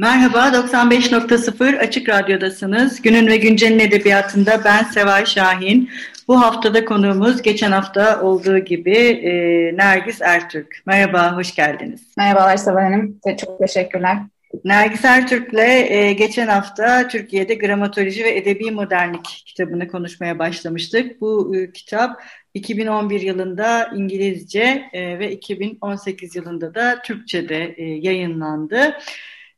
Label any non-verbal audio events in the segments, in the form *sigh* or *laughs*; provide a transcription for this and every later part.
Merhaba, 95.0 Açık Radyo'dasınız. Günün ve Güncel'in edebiyatında ben Seval Şahin. Bu haftada konuğumuz geçen hafta olduğu gibi e, Nergis Ertürk. Merhaba, hoş geldiniz. Merhabalar Seval Hanım, çok teşekkürler. Nergis Ertürk'le e, geçen hafta Türkiye'de Gramatoloji ve Edebi Modernlik kitabını konuşmaya başlamıştık. Bu e, kitap 2011 yılında İngilizce e, ve 2018 yılında da Türkçe'de e, yayınlandı.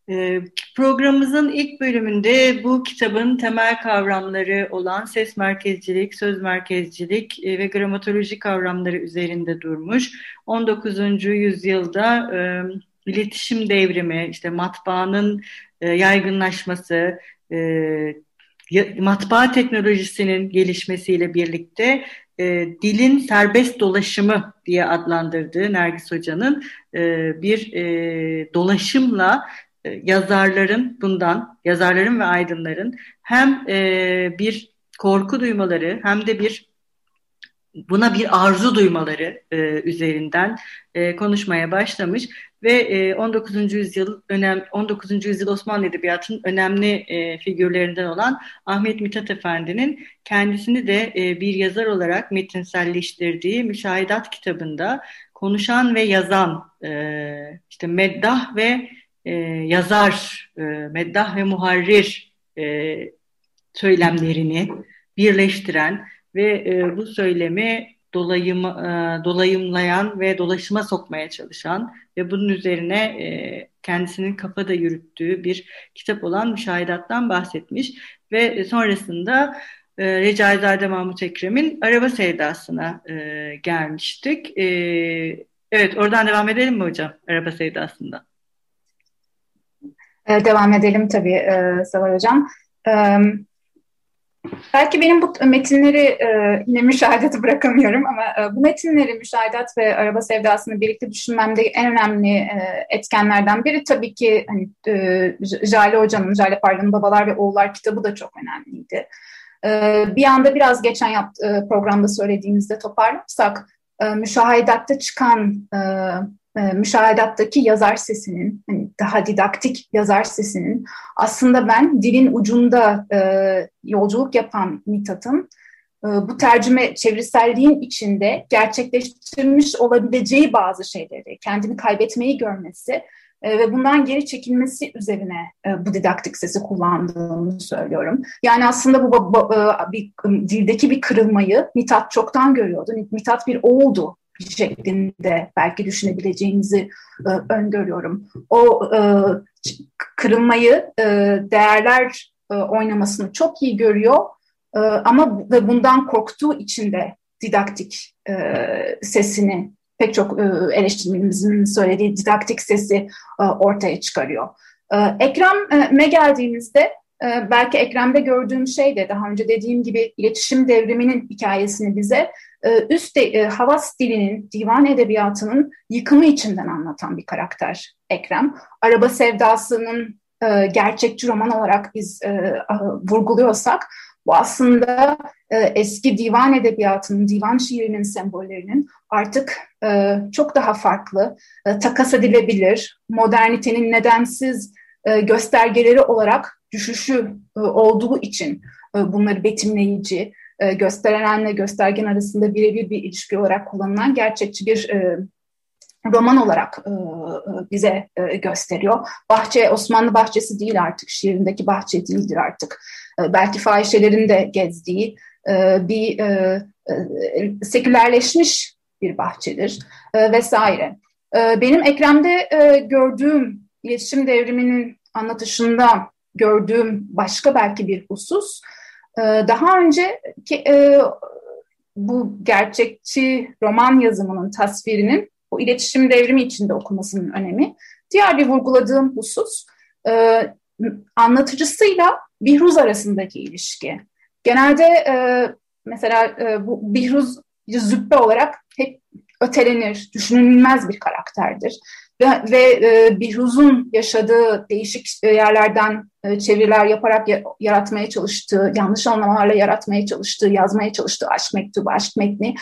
E, programımızın ilk bölümünde bu kitabın temel kavramları olan ses merkezcilik, söz merkezcilik e, ve gramatoloji kavramları üzerinde durmuş. 19. yüzyılda... E, iletişim devrimi, işte matbaanın e, yaygınlaşması, matbaa teknolojisinin gelişmesiyle birlikte dilin serbest dolaşımı diye adlandırdığı Nergis Hoca'nın bir dolaşımla yazarların bundan, yazarların ve aydınların hem e, bir korku duymaları hem de bir buna bir arzu duymaları e, üzerinden e, konuşmaya başlamış ve e, 19. yüzyıl önem 19. yüzyıl Osmanlı edebiyatının önemli e, figürlerinden olan Ahmet Mithat Efendi'nin kendisini de e, bir yazar olarak metinselleştirdiği Müşahidat kitabında konuşan ve yazan e, işte meddah ve e, yazar, e, meddah ve muharrir e, söylemlerini birleştiren ve e, bu söylemi dolayım, e, dolayımlayan ve dolaşıma sokmaya çalışan ve bunun üzerine e, kendisinin kafada yürüttüğü bir kitap olan Müşahidat'tan bahsetmiş ve sonrasında e, Recaizade Mahmut Ekrem'in Araba Sevdası'na e, gelmiştik. E, evet oradan devam edelim mi hocam Araba Sevdası'ndan? E, devam edelim tabii e, Seval Hocam. Evet. Belki benim bu metinleri e, yine müşahedeti *laughs* bırakamıyorum ama e, bu metinleri müşahedat ve araba sevdasını birlikte düşünmemde en önemli e, etkenlerden biri tabii ki hani, e, Jale Hoca'nın, Jale Parlan'ın Babalar ve Oğullar kitabı da çok önemliydi. E, bir anda biraz geçen yaptı, e, programda söylediğimizde toparlarsak e, müşahedatta çıkan e, e, müşahedattaki yazar sesinin, hani daha didaktik yazar sesinin aslında ben dilin ucunda e, yolculuk yapan Mithat'ın e, bu tercüme çeviriselliğin içinde gerçekleştirmiş olabileceği bazı şeyleri, kendini kaybetmeyi görmesi e, ve bundan geri çekilmesi üzerine e, bu didaktik sesi kullandığımı söylüyorum. Yani aslında bu, e, bir, dildeki bir kırılmayı Mithat çoktan görüyordu. Mithat bir oğuldu şeklinde belki düşünebileceğinizi e, öngörüyorum. O e, kırılmayı, e, değerler e, oynamasını çok iyi görüyor e, ama ve bundan korktuğu için de didaktik e, sesini pek çok e, eleştirmenimizin söylediği didaktik sesi e, ortaya çıkarıyor. E, Ekrem'e geldiğimizde belki Ekrem'de gördüğüm şey de daha önce dediğim gibi iletişim devriminin hikayesini bize e, üst de, e, havas dilinin, divan edebiyatının yıkımı içinden anlatan bir karakter Ekrem. Araba sevdasının e, gerçekçi roman olarak biz vurguluyorsak bu aslında eski divan edebiyatının, divan şiirinin sembollerinin artık çok daha farklı, takas edilebilir, modernitenin nedensiz göstergeleri olarak düşüşü olduğu için bunları betimleyici, e, gösterenle göstergen arasında birebir bir ilişki olarak kullanılan gerçekçi bir e, roman olarak e, e, bize e, gösteriyor. Bahçe Osmanlı bahçesi değil artık, şiirindeki bahçe değildir artık. E, belki fahişelerin de gezdiği e, bir e, e, sekülerleşmiş bir bahçedir e, vesaire. E, benim Ekrem'de e, gördüğüm iletişim devriminin anlatışında gördüğüm başka belki bir husus, ee, daha önce ki, e, bu gerçekçi roman yazımının tasvirinin o iletişim devrimi içinde okumasının önemi. Diğer bir vurguladığım husus e, anlatıcısıyla Bihruz arasındaki ilişki. Genelde e, mesela bu Bihruz züppe olarak hep ötelenir, düşünülmez bir karakterdir. Ve, ve e, Bihruz'un yaşadığı değişik yerlerden e, çeviriler yaparak ya, yaratmaya çalıştığı, yanlış anlamalarla yaratmaya çalıştığı, yazmaya çalıştığı aşk mektubu, aşk metni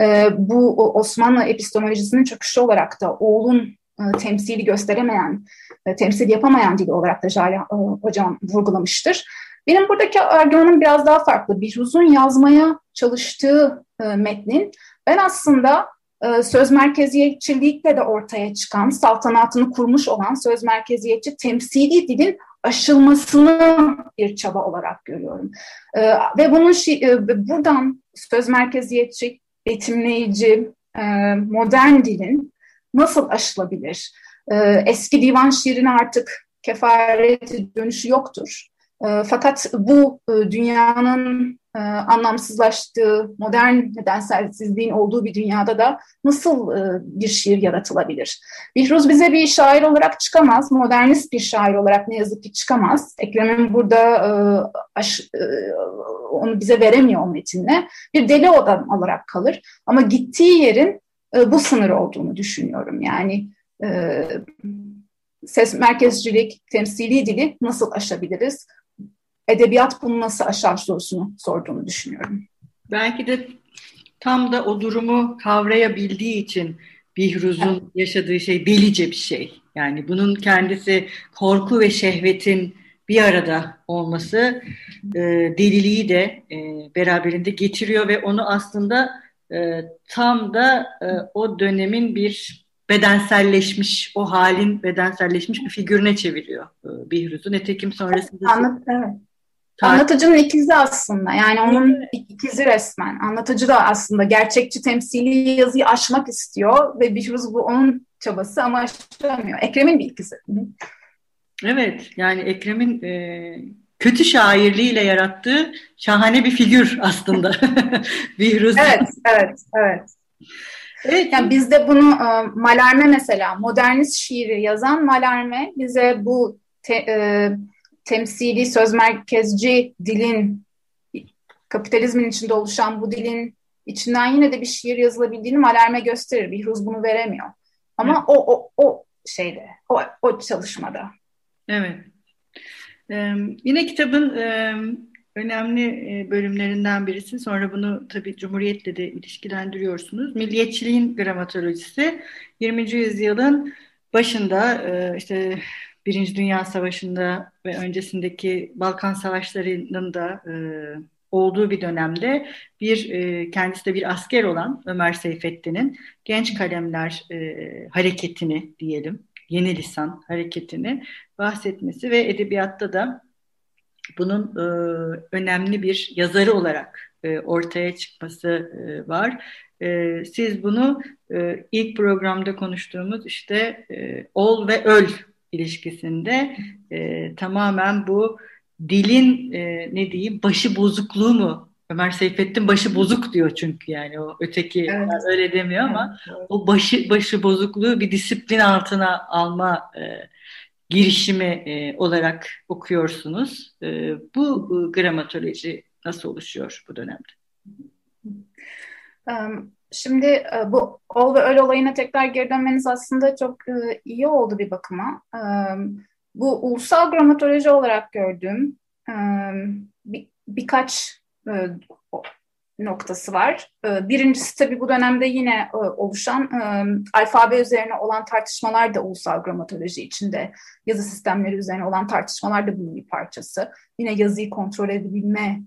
e, bu Osmanlı epistemolojisinin çöküşü olarak da oğlun e, temsili gösteremeyen, e, temsil yapamayan dili olarak da Jale e, hocam vurgulamıştır. Benim buradaki argümanım biraz daha farklı. Bihruz'un yazmaya çalıştığı e, metnin ben aslında e, söz merkeziyetçilikle de ortaya çıkan, saltanatını kurmuş olan söz merkeziyetçi temsili dilin aşılmasını bir çaba olarak görüyorum. E, ve bunun e, buradan söz merkeziyetçi, betimleyici, e, modern dilin nasıl aşılabilir? E, eski divan şiirine artık kefareti dönüşü yoktur. Fakat bu e, dünyanın e, anlamsızlaştığı, modern nedenselsizliğin olduğu bir dünyada da nasıl e, bir şiir yaratılabilir? Bihruz bize bir şair olarak çıkamaz, modernist bir şair olarak ne yazık ki çıkamaz. Ekrem'in burada e, onu bize veremiyor o metinle. Bir deli adam olarak kalır ama gittiği yerin bu sınır olduğunu düşünüyorum. Yani ses merkezcilik, temsili dili nasıl aşabiliriz? Edebiyat bunu nasıl aşar sorusunu sorduğunu düşünüyorum. Belki de tam da o durumu kavrayabildiği için Bihruz'un evet. yaşadığı şey delice bir şey. Yani bunun kendisi korku ve şehvetin bir arada olması e, deliliği de e, beraberinde getiriyor ve onu aslında e, tam da e, o dönemin bir bedenselleşmiş, o halin bedenselleşmiş bir figürüne çeviriyor e, Bihruz'u. Netekim sonrasında... Anladım, evet. Anlatıcının ikizi aslında yani onun ikizi resmen. Anlatıcı da aslında gerçekçi temsili yazıyı aşmak istiyor ve Bihruz bu onun çabası ama aşamıyor. Ekrem'in bir ikizi. Evet yani Ekrem'in e, kötü şairliğiyle yarattığı şahane bir figür aslında. *laughs* Bihruz. Evet, evet, evet. Evet, yani bizde bunu e, Malarme mesela modernist şiiri yazan Malarme bize bu te, e, temsili söz merkezci dilin kapitalizmin içinde oluşan bu dilin içinden yine de bir şiir yazılabildiğini Malerme gösterir. Bihruz bunu veremiyor. Ama Hı. o, o, o şeyde, o, o çalışmada. Evet. Ee, yine kitabın e, önemli bölümlerinden birisi. Sonra bunu tabii Cumhuriyet'le de ilişkilendiriyorsunuz. Milliyetçiliğin gramatolojisi 20. yüzyılın başında işte Birinci Dünya Savaşı'nda ve öncesindeki Balkan Savaşları'nın da e, olduğu bir dönemde bir e, kendisi de bir asker olan Ömer Seyfettin'in genç kalemler e, hareketini diyelim, yeni lisan hareketini bahsetmesi ve edebiyatta da bunun e, önemli bir yazarı olarak e, ortaya çıkması e, var. E, siz bunu e, ilk programda konuştuğumuz işte e, ol ve öl ilişkisinde e, tamamen bu dilin e, ne diyeyim başı bozukluğu mu? Ömer Seyfettin başı bozuk diyor çünkü yani o öteki evet. öyle demiyor ama evet. o başı başı bozukluğu bir disiplin altına alma e, girişimi e, olarak okuyorsunuz. E, bu e, gramatoloji nasıl oluşuyor bu dönemde? Um, Şimdi e, bu ol ve öl olayına tekrar geri dönmeniz aslında çok e, iyi oldu bir bakıma. E, bu ulusal gramatoloji olarak gördüğüm bir, birkaç noktası var. Birincisi tabii bu dönemde yine oluşan alfabe üzerine olan tartışmalar da ulusal gramatoloji içinde. Yazı sistemleri üzerine olan tartışmalar da bunun bir parçası. Yine yazıyı kontrol edebilme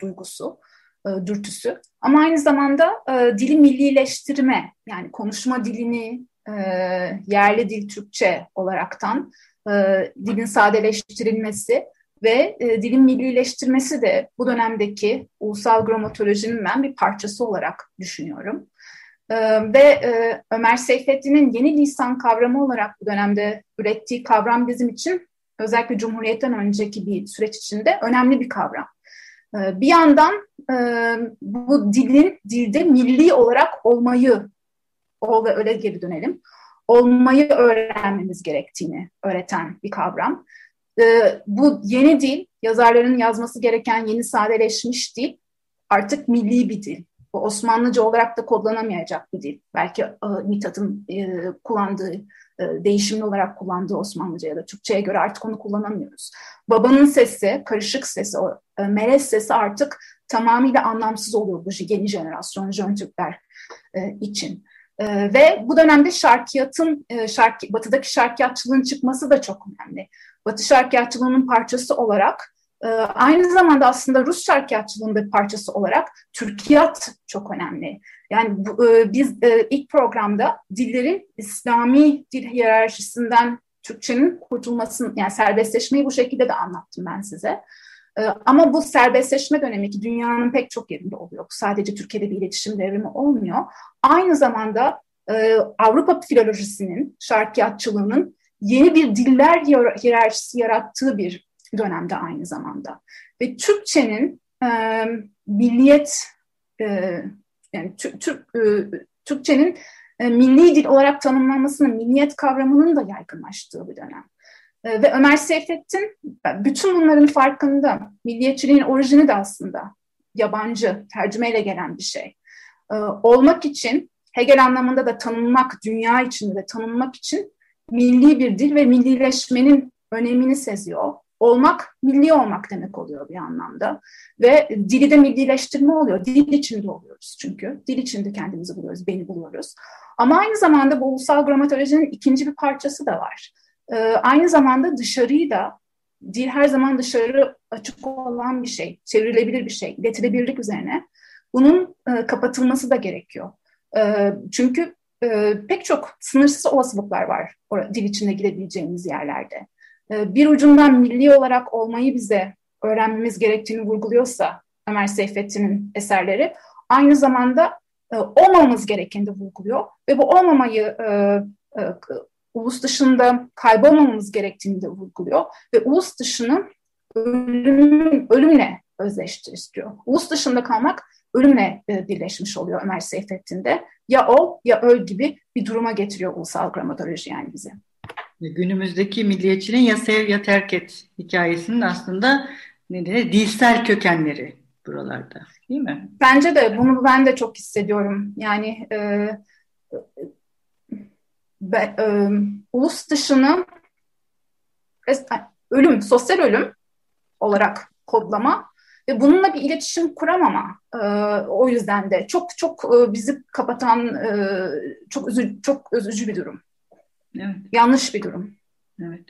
duygusu. E, dürtüsü. Ama aynı zamanda e, dili millileştirme, yani konuşma dilini e, yerli dil Türkçe olaraktan e, dilin sadeleştirilmesi ve e, dilin millileştirmesi de bu dönemdeki ulusal gramatolojinin ben bir parçası olarak düşünüyorum. Ve Ömer Seyfettin'in yeni lisan kavramı olarak bu dönemde ürettiği kavram bizim için özellikle Cumhuriyet'ten önceki bir süreç içinde önemli bir kavram. E, bir yandan e, bu dilin dilde milli olarak olmayı, ol ve öyle geri dönelim, olmayı öğrenmemiz gerektiğini öğreten bir kavram. E, bu yeni dil, yazarların yazması gereken yeni sadeleşmiş dil artık milli bir dil. Osmanlıca olarak da kodlanamayacak bir dil. Belki e, Mithat'ın e, kullandığı, değişimli olarak kullandığı Osmanlıca ya da Türkçe'ye göre artık onu kullanamıyoruz. Babanın sesi, karışık sesi, o e, melez sesi artık tamamıyla anlamsız oluyor bu yeni jenerasyon Jön Türkler e, için. E, ve bu dönemde şarkiyatın, e, batıdaki şarkiyatçılığın çıkması da çok önemli. Batı şarkiyatçılığının parçası olarak aynı zamanda aslında Rus şarkiyatçılığının bir parçası olarak Türkiyat çok önemli. Yani bu, e, biz e, ilk programda dillerin İslami dil hiyerarşisinden Türkçenin kurtulmasını, yani serbestleşmeyi bu şekilde de anlattım ben size. Ee, ama bu serbestleşme dönemi ki dünyanın pek çok yerinde oluyor. Sadece Türkiye'de bir iletişim devrimi olmuyor. Aynı zamanda e, Avrupa filolojisinin, şarkiyatçılığının yeni bir diller hiyerarşisi yarattığı bir dönemde aynı zamanda. Ve Türkçenin e, milliyet e, yani Türk, e, Türkçenin e, milli dil olarak tanımlanmasının, milliyet kavramının da yaygınlaştığı bir dönem. E, ve Ömer Seyfettin bütün bunların farkında. Milliyetçiliğin orijini de aslında yabancı, tercümeyle gelen bir şey. E, olmak için, Hegel anlamında da tanınmak, dünya içinde de tanınmak için milli bir dil ve millileşmenin önemini seziyor olmak milli olmak demek oluyor bir anlamda. Ve dili de millileştirme oluyor. Dil içinde oluyoruz çünkü. Dil içinde kendimizi buluyoruz, beni buluyoruz. Ama aynı zamanda bu ulusal gramatolojinin ikinci bir parçası da var. Ee, aynı zamanda dışarıyı da, dil her zaman dışarı açık olan bir şey, çevrilebilir bir şey, iletilebilirlik üzerine. Bunun e, kapatılması da gerekiyor. E, çünkü e, pek çok sınırsız olasılıklar var dil içinde gidebileceğimiz yerlerde. Ee, bir ucundan milli olarak olmayı bize öğrenmemiz gerektiğini vurguluyorsa Ömer Seyfettin'in eserleri aynı zamanda e, olmamamız gerekeni de vurguluyor ve bu olmamayı e, e, ulus dışında kaybolmamamız gerektiğini de vurguluyor ve ulus dışını ölümün, ölümle özleştiriyor. Ulus dışında kalmak ölümle birleşmiş oluyor Ömer Seyfettin'de. Ya ol ya öl gibi bir duruma getiriyor ulusal gramatoloji yani bizi günümüzdeki milliyetçinin ya sev ya terk et hikayesinin aslında ne diye dilsel kökenleri buralarda değil mi? Bence de bunu ben de çok hissediyorum. Yani e, be, e, ulus dışını ölüm, sosyal ölüm olarak kodlama ve bununla bir iletişim kuramama. E, o yüzden de çok çok e, bizi kapatan e, çok üzü, çok üzücü bir durum. Evet. Yanlış bir durum. Evet.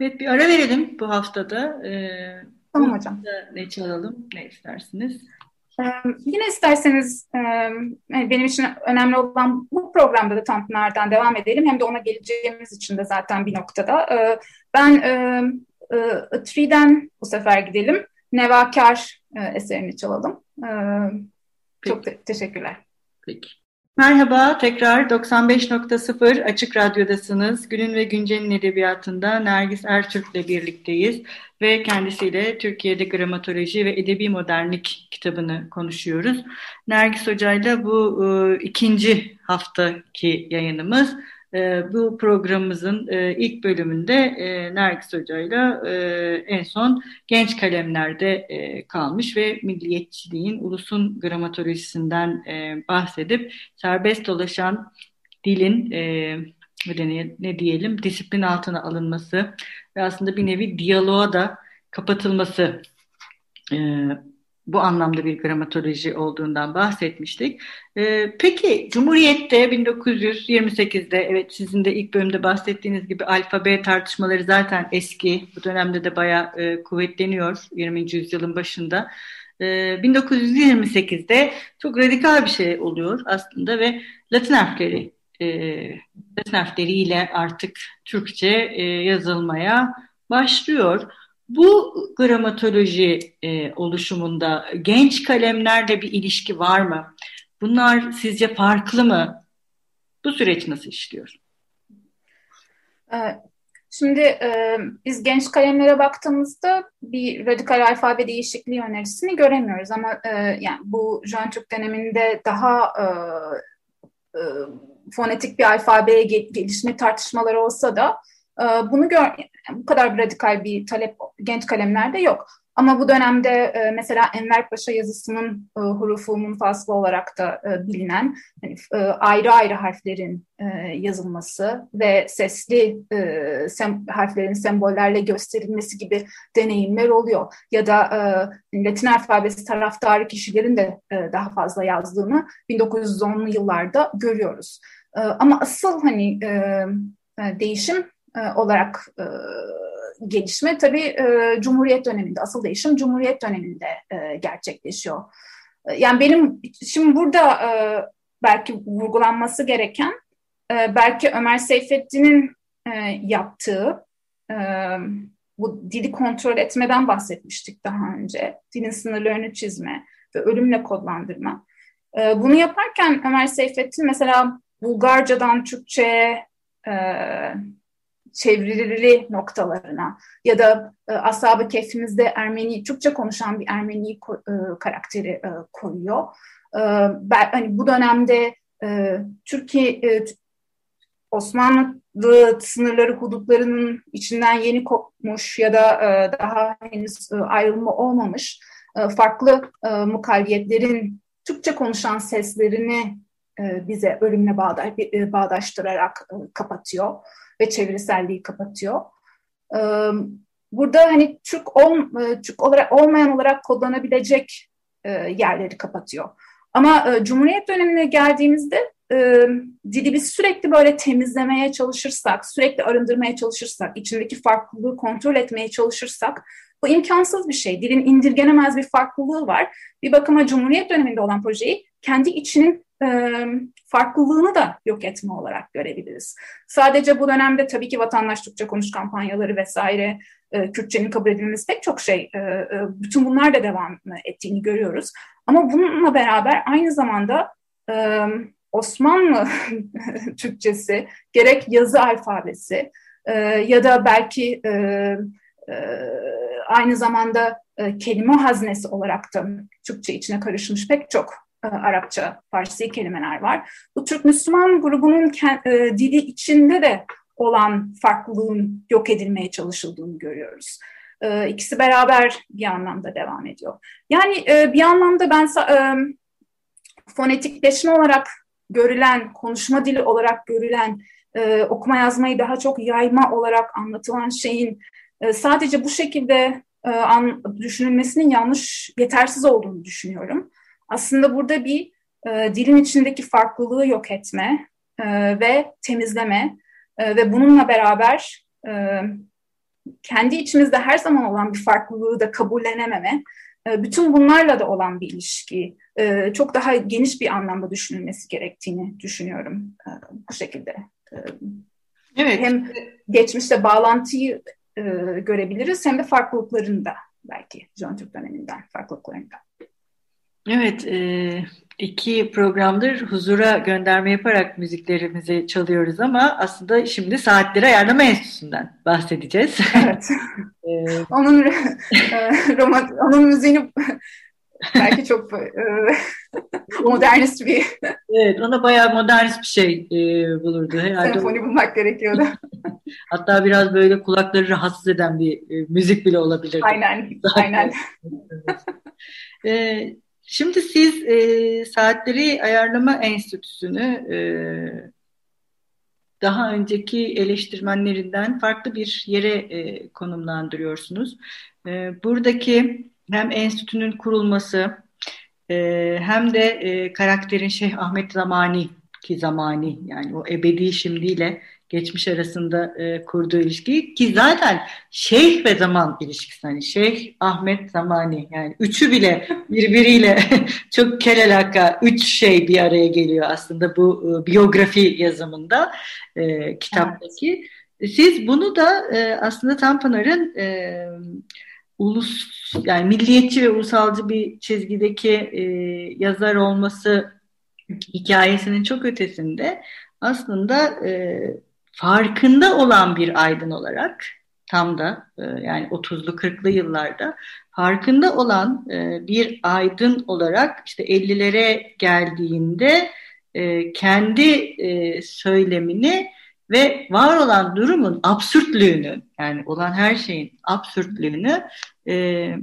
Evet bir ara verelim bu haftada. Ee, tamam hocam. Ne çalalım? Ne istersiniz? Ee, yine isterseniz e, benim için önemli olan bu programda da Tanpınar'dan devam edelim. Hem de ona geleceğimiz için de zaten bir noktada. Ee, ben e, e, Tri'den bu sefer gidelim. Nevakar e, eserini çalalım. Ee, çok te- teşekkürler. Peki. Merhaba, tekrar 95.0 Açık Radyo'dasınız. Günün ve Güncel'in edebiyatında Nergis Ertürk'le birlikteyiz ve kendisiyle Türkiye'de Gramatoloji ve Edebi Modernlik kitabını konuşuyoruz. Nergis Hoca'yla bu e, ikinci haftaki yayınımız. E, bu programımızın e, ilk bölümünde e, Nergis Hoca'yla e, en son genç kalemlerde e, kalmış ve milliyetçiliğin ulusun gramatolojisinden e, bahsedip serbest dolaşan dilin e, ne, ne diyelim disiplin altına alınması ve aslında bir nevi diyaloğa da kapatılması e, bu anlamda bir gramatoloji olduğundan bahsetmiştik. Ee, peki Cumhuriyet'te 1928'de evet sizin de ilk bölümde bahsettiğiniz gibi alfabe tartışmaları zaten eski. Bu dönemde de bayağı e, kuvvetleniyor 20. yüzyılın başında. Ee, 1928'de çok radikal bir şey oluyor aslında ve Latin harfleri e, Latin harfleriyle artık Türkçe e, yazılmaya başlıyor. Bu gramatoloji e, oluşumunda genç kalemlerle bir ilişki var mı? Bunlar sizce farklı mı? Bu süreç nasıl işliyor? Ee, Şimdi e, biz genç kalemlere baktığımızda bir radikal alfabe değişikliği önerisini göremiyoruz ama e, yani bu Jön Türk döneminde daha e, e, fonetik bir alfabeye gelişme tartışmaları olsa da bunu gör, bu kadar radikal bir talep genç kalemlerde yok. Ama bu dönemde e, mesela Enver Paşa yazısının e, hurufu munfaslı olarak da e, bilinen hani, ayrı ayrı harflerin yazılması ve sesli harflerin sembollerle gösterilmesi gibi deneyimler oluyor. Ya da Latin alfabesi taraftarı kişilerin de daha fazla yazdığını 1910'lu yıllarda görüyoruz. Ama asıl hani değişim olarak e, gelişme tabii e, Cumhuriyet döneminde, asıl değişim Cumhuriyet döneminde e, gerçekleşiyor. E, yani benim şimdi burada e, belki vurgulanması gereken e, belki Ömer Seyfettin'in e, yaptığı e, bu dili kontrol etmeden bahsetmiştik daha önce. Dilin sınırlarını çizme ve ölümle kodlandırma. E, bunu yaparken Ömer Seyfettin mesela Bulgarcadan Türkçe'ye e, çevrili noktalarına ya da e, Ashab-ı Ermeni, Türkçe konuşan bir Ermeni e, karakteri e, koyuyor. E, ben, hani bu dönemde e, Türkiye e, Osmanlı sınırları hudutlarının içinden yeni kopmuş ya da e, daha henüz e, ayrılma olmamış e, farklı e, mukalliyetlerin Türkçe konuşan seslerini e, bize ölümle e, bağdaştırarak e, kapatıyor ve çeviriselliği kapatıyor. Burada hani Türk, ol, Türk olarak olmayan olarak kodlanabilecek yerleri kapatıyor. Ama Cumhuriyet dönemine geldiğimizde dili biz sürekli böyle temizlemeye çalışırsak, sürekli arındırmaya çalışırsak, içindeki farklılığı kontrol etmeye çalışırsak bu imkansız bir şey. Dilin indirgenemez bir farklılığı var. Bir bakıma Cumhuriyet döneminde olan projeyi kendi içinin farklılığını da yok etme olarak görebiliriz. Sadece bu dönemde tabii ki vatandaş Türkçe konuş kampanyaları vesaire, Kürtçenin kabul edilmesi pek çok şey, bütün bunlar da devam ettiğini görüyoruz. Ama bununla beraber aynı zamanda Osmanlı *laughs* Türkçesi, gerek yazı alfabesi ya da belki aynı zamanda kelime haznesi olarak da Türkçe içine karışmış pek çok Arapça, Farsi kelimeler var. Bu Türk Müslüman grubunun e, dili içinde de olan farklılığın yok edilmeye çalışıldığını görüyoruz. E, ikisi beraber bir anlamda devam ediyor. Yani e, bir anlamda ben e, fonetikleşme olarak görülen, konuşma dili olarak görülen, e, okuma yazmayı daha çok yayma olarak anlatılan şeyin e, sadece bu şekilde e, düşünülmesinin yanlış, yetersiz olduğunu düşünüyorum aslında burada bir e, dilin içindeki farklılığı yok etme e, ve temizleme e, ve bununla beraber e, kendi içimizde her zaman olan bir farklılığı da kabullenememe, e, bütün bunlarla da olan bir ilişki e, çok daha geniş bir anlamda düşünülmesi gerektiğini düşünüyorum e, bu şekilde. E, evet. Hem geçmişte bağlantıyı e, görebiliriz hem de farklılıklarını da belki John Türk döneminden farklılıklarını da. Evet, e, iki programdır huzura gönderme yaparak müziklerimizi çalıyoruz ama aslında şimdi Saatleri Ayarlama Enstitüsü'nden bahsedeceğiz. Evet. ee, *laughs* onun e, roman, onun müziğini *laughs* belki çok e, modernist bir... evet, ona bayağı modernist bir şey e, bulurdu herhalde. Senfoni bulmak gerekiyordu. *laughs* Hatta biraz böyle kulakları rahatsız eden bir e, müzik bile olabilir. Aynen, aynen. e, Şimdi siz e, Saatleri Ayarlama Enstitüsü'nü e, daha önceki eleştirmenlerinden farklı bir yere e, konumlandırıyorsunuz. E, buradaki hem enstitünün kurulması e, hem de e, karakterin Şeyh Ahmet Zamani ki Zamani yani o ebedi şimdiyle geçmiş arasında e, kurduğu ilişki ki zaten şeyh ve zaman ilişkisi hani şeyh Ahmet Zamani yani üçü bile birbiriyle *laughs* çok kelelaka üç şey bir araya geliyor aslında bu e, biyografi yazımında e, kitaptaki. Evet. Siz bunu da e, aslında Tanpınar'ın e, ulus yani milliyetçi ve ulusalcı bir çizgideki e, yazar olması hikayesinin çok ötesinde aslında e, farkında olan bir aydın olarak tam da e, yani 30'lu 40'lı yıllarda farkında olan e, bir aydın olarak işte 50'lere geldiğinde e, kendi söylemini ve var olan durumun absürtlüğünü yani olan her şeyin absürtlüğünü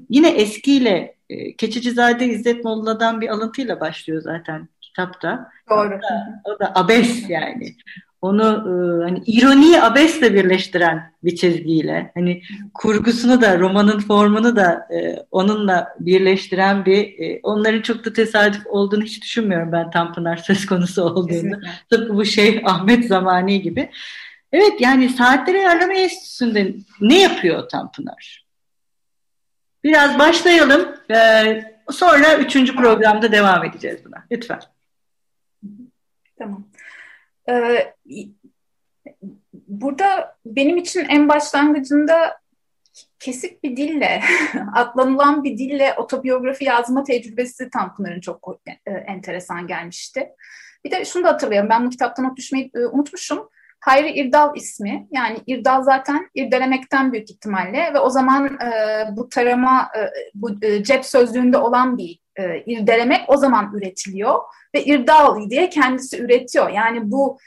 yine eskiyle e, Keçicizade İzzet Molla'dan bir alıntıyla başlıyor zaten kitapta. Doğru. O da, o da abes yani onu e, hani ironiyi abesle birleştiren bir çizgiyle hani kurgusunu da romanın formunu da e, onunla birleştiren bir e, onların çok da tesadüf olduğunu hiç düşünmüyorum ben Tanpınar söz konusu olduğunda. Tıpkı bu şey *laughs* Ahmet Zamani gibi. Evet yani Saatleri Ayarlama Enstitüsü'nde ne yapıyor Tanpınar? Biraz başlayalım. Ee, sonra üçüncü programda devam edeceğiz buna. Lütfen. Tamam. Ee, burada benim için en başlangıcında kesik bir dille, *laughs* atlanılan bir dille otobiyografi yazma tecrübesi Tanpınar'ın çok e, enteresan gelmişti. Bir de şunu da hatırlayalım, ben bu kitaptan not düşmeyi e, unutmuşum. Hayri İrdal ismi, yani İrdal zaten irdelemekten büyük ihtimalle ve o zaman e, bu tarama, e, bu e, cep sözlüğünde olan bir e, irdelemek o zaman üretiliyor ve irdal diye kendisi üretiyor. Yani bu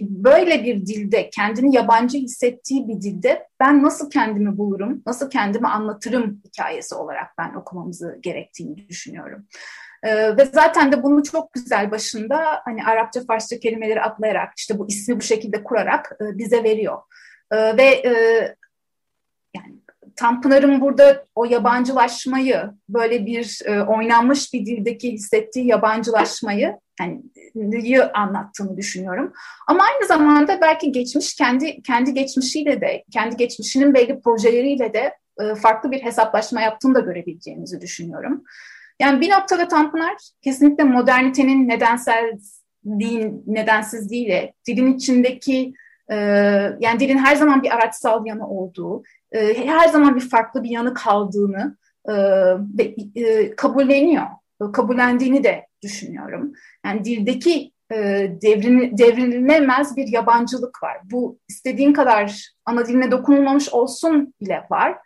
böyle bir dilde kendini yabancı hissettiği bir dilde ben nasıl kendimi bulurum, nasıl kendimi anlatırım hikayesi olarak ben okumamızı gerektiğini düşünüyorum. Ee, ve zaten de bunu çok güzel başında hani Arapça Farsça kelimeleri atlayarak işte bu ismi bu şekilde kurarak e, bize veriyor. E, ve e, yani Tanpınar'ın burada o yabancılaşmayı böyle bir e, oynanmış bir dildeki hissettiği yabancılaşmayı yani anlattığını düşünüyorum. Ama aynı zamanda belki geçmiş kendi kendi geçmişiyle de kendi geçmişinin belli projeleriyle de e, farklı bir hesaplaşma yaptığını da görebileceğimizi düşünüyorum. Yani bir noktada Tanpınar kesinlikle modernitenin nedensel din, nedensizliğiyle dilin içindeki e, yani dilin her zaman bir araçsal yanı olduğu, e, her zaman bir farklı bir yanı kaldığını e, ve e, kabulleniyor. Kabullendiğini de düşünüyorum. Yani dildeki e, devrin, devrilemez bir yabancılık var. Bu istediğin kadar ana diline dokunulmamış olsun bile var.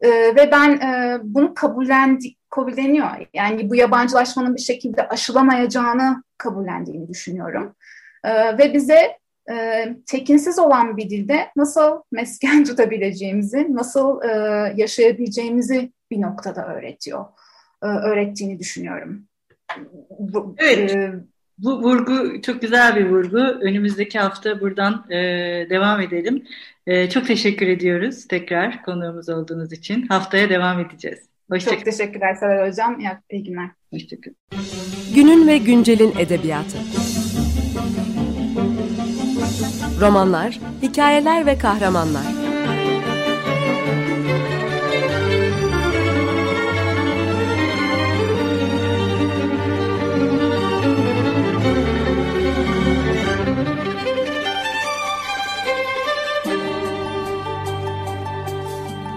E, ve ben e, bunu kabullendi, kabulleniyor. Yani bu yabancılaşmanın bir şekilde aşılamayacağını kabullendiğini düşünüyorum. E, ve bize e, tekinsiz olan bir dilde nasıl mesken *laughs* tutabileceğimizi, nasıl e, yaşayabileceğimizi bir noktada öğretiyor, e, öğrettiğini düşünüyorum. Evet. E, bu vurgu çok güzel bir vurgu. Önümüzdeki hafta buradan e, devam edelim. E, çok teşekkür ediyoruz tekrar konuğumuz olduğunuz için. Haftaya devam edeceğiz. Hoşçakalın. Çok teşekkürler Sever Hocam. İyi, iyi günler. Hoşçakalın. Günün ve güncelin edebiyatı. Romanlar, hikayeler ve kahramanlar.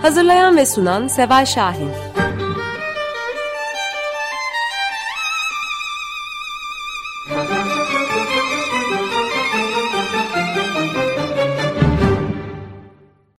Hazırlayan ve sunan Seval Şahin.